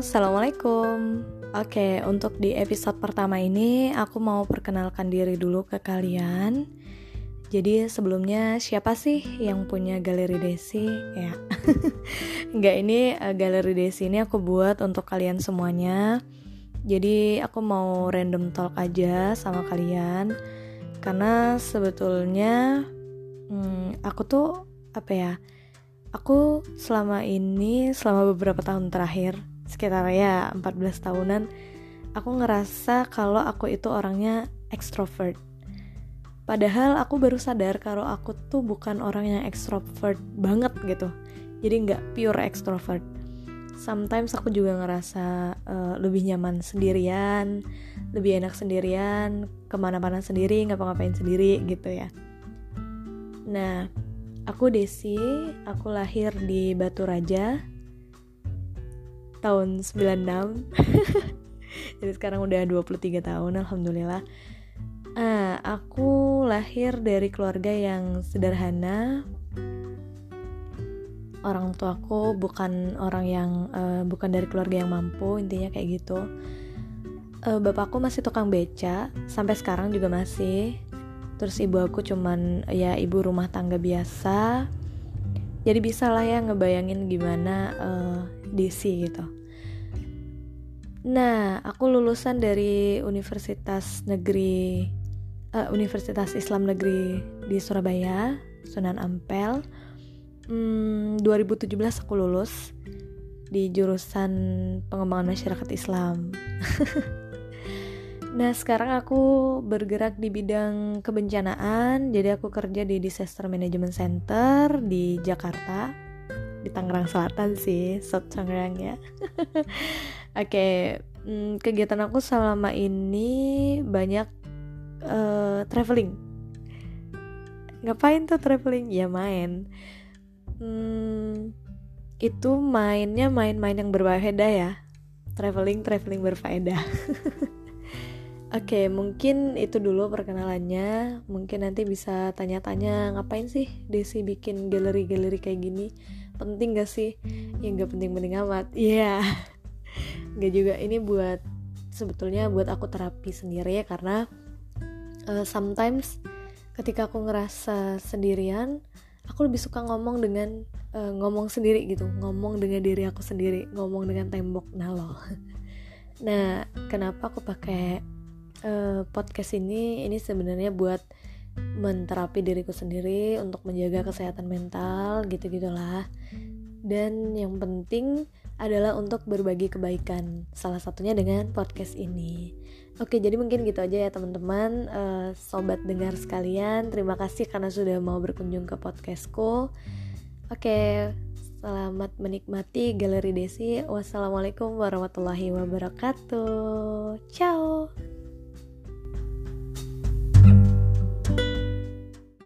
Assalamualaikum. Oke, untuk di episode pertama ini aku mau perkenalkan diri dulu ke kalian. Jadi sebelumnya siapa sih yang punya galeri Desi? Ya, nggak ini uh, galeri Desi ini aku buat untuk kalian semuanya. Jadi aku mau random talk aja sama kalian karena sebetulnya hmm, aku tuh apa ya? Aku selama ini selama beberapa tahun terakhir sekitar ya 14 tahunan aku ngerasa kalau aku itu orangnya extrovert. Padahal aku baru sadar kalau aku tuh bukan orang yang extrovert banget gitu. Jadi nggak pure extrovert. Sometimes aku juga ngerasa uh, lebih nyaman sendirian lebih enak sendirian ke mana-mana sendiri ngapa-ngapain sendiri gitu ya. Nah aku Desi aku lahir di Batu Raja tahun 96 jadi sekarang udah 23 tahun alhamdulillah. Ah, aku lahir dari keluarga yang sederhana. Orang tuaku bukan orang yang uh, bukan dari keluarga yang mampu intinya kayak gitu. Uh, bapakku masih tukang beca sampai sekarang juga masih terus ibu aku cuman ya ibu rumah tangga biasa jadi bisa lah ya ngebayangin gimana uh, DC gitu. Nah, aku lulusan dari Universitas Negeri uh, Universitas Islam Negeri di Surabaya, Sunan Ampel. Hmm, 2017 aku lulus di jurusan pengembangan masyarakat Islam. nah, sekarang aku bergerak di bidang kebencanaan, jadi aku kerja di Disaster Management Center di Jakarta di Tangerang Selatan sih, South Tangerang ya. Oke, okay, hmm, kegiatan aku selama ini banyak uh, traveling. Ngapain tuh traveling? Ya main. Hmm, itu mainnya main-main yang berfaedah ya. Traveling, traveling berfaedah. Oke, okay, mungkin itu dulu perkenalannya. Mungkin nanti bisa tanya-tanya ngapain sih Desi bikin galeri-galeri kayak gini? Penting gak sih? Ya gak penting-penting amat. Iya. Yeah. gak juga. Ini buat sebetulnya buat aku terapi sendiri ya karena uh, sometimes ketika aku ngerasa sendirian aku lebih suka ngomong dengan uh, ngomong sendiri gitu. Ngomong dengan diri aku sendiri. Ngomong dengan tembok. Nah loh. Nah kenapa aku pakai uh, podcast ini ini sebenarnya buat menterapi diriku sendiri untuk menjaga kesehatan mental gitu gitulah dan yang penting adalah untuk berbagi kebaikan salah satunya dengan podcast ini. Oke jadi mungkin gitu aja ya teman-teman. Uh, sobat dengar sekalian terima kasih karena sudah mau berkunjung ke podcastku. Oke selamat menikmati galeri desi. Wassalamualaikum warahmatullahi wabarakatuh. Ciao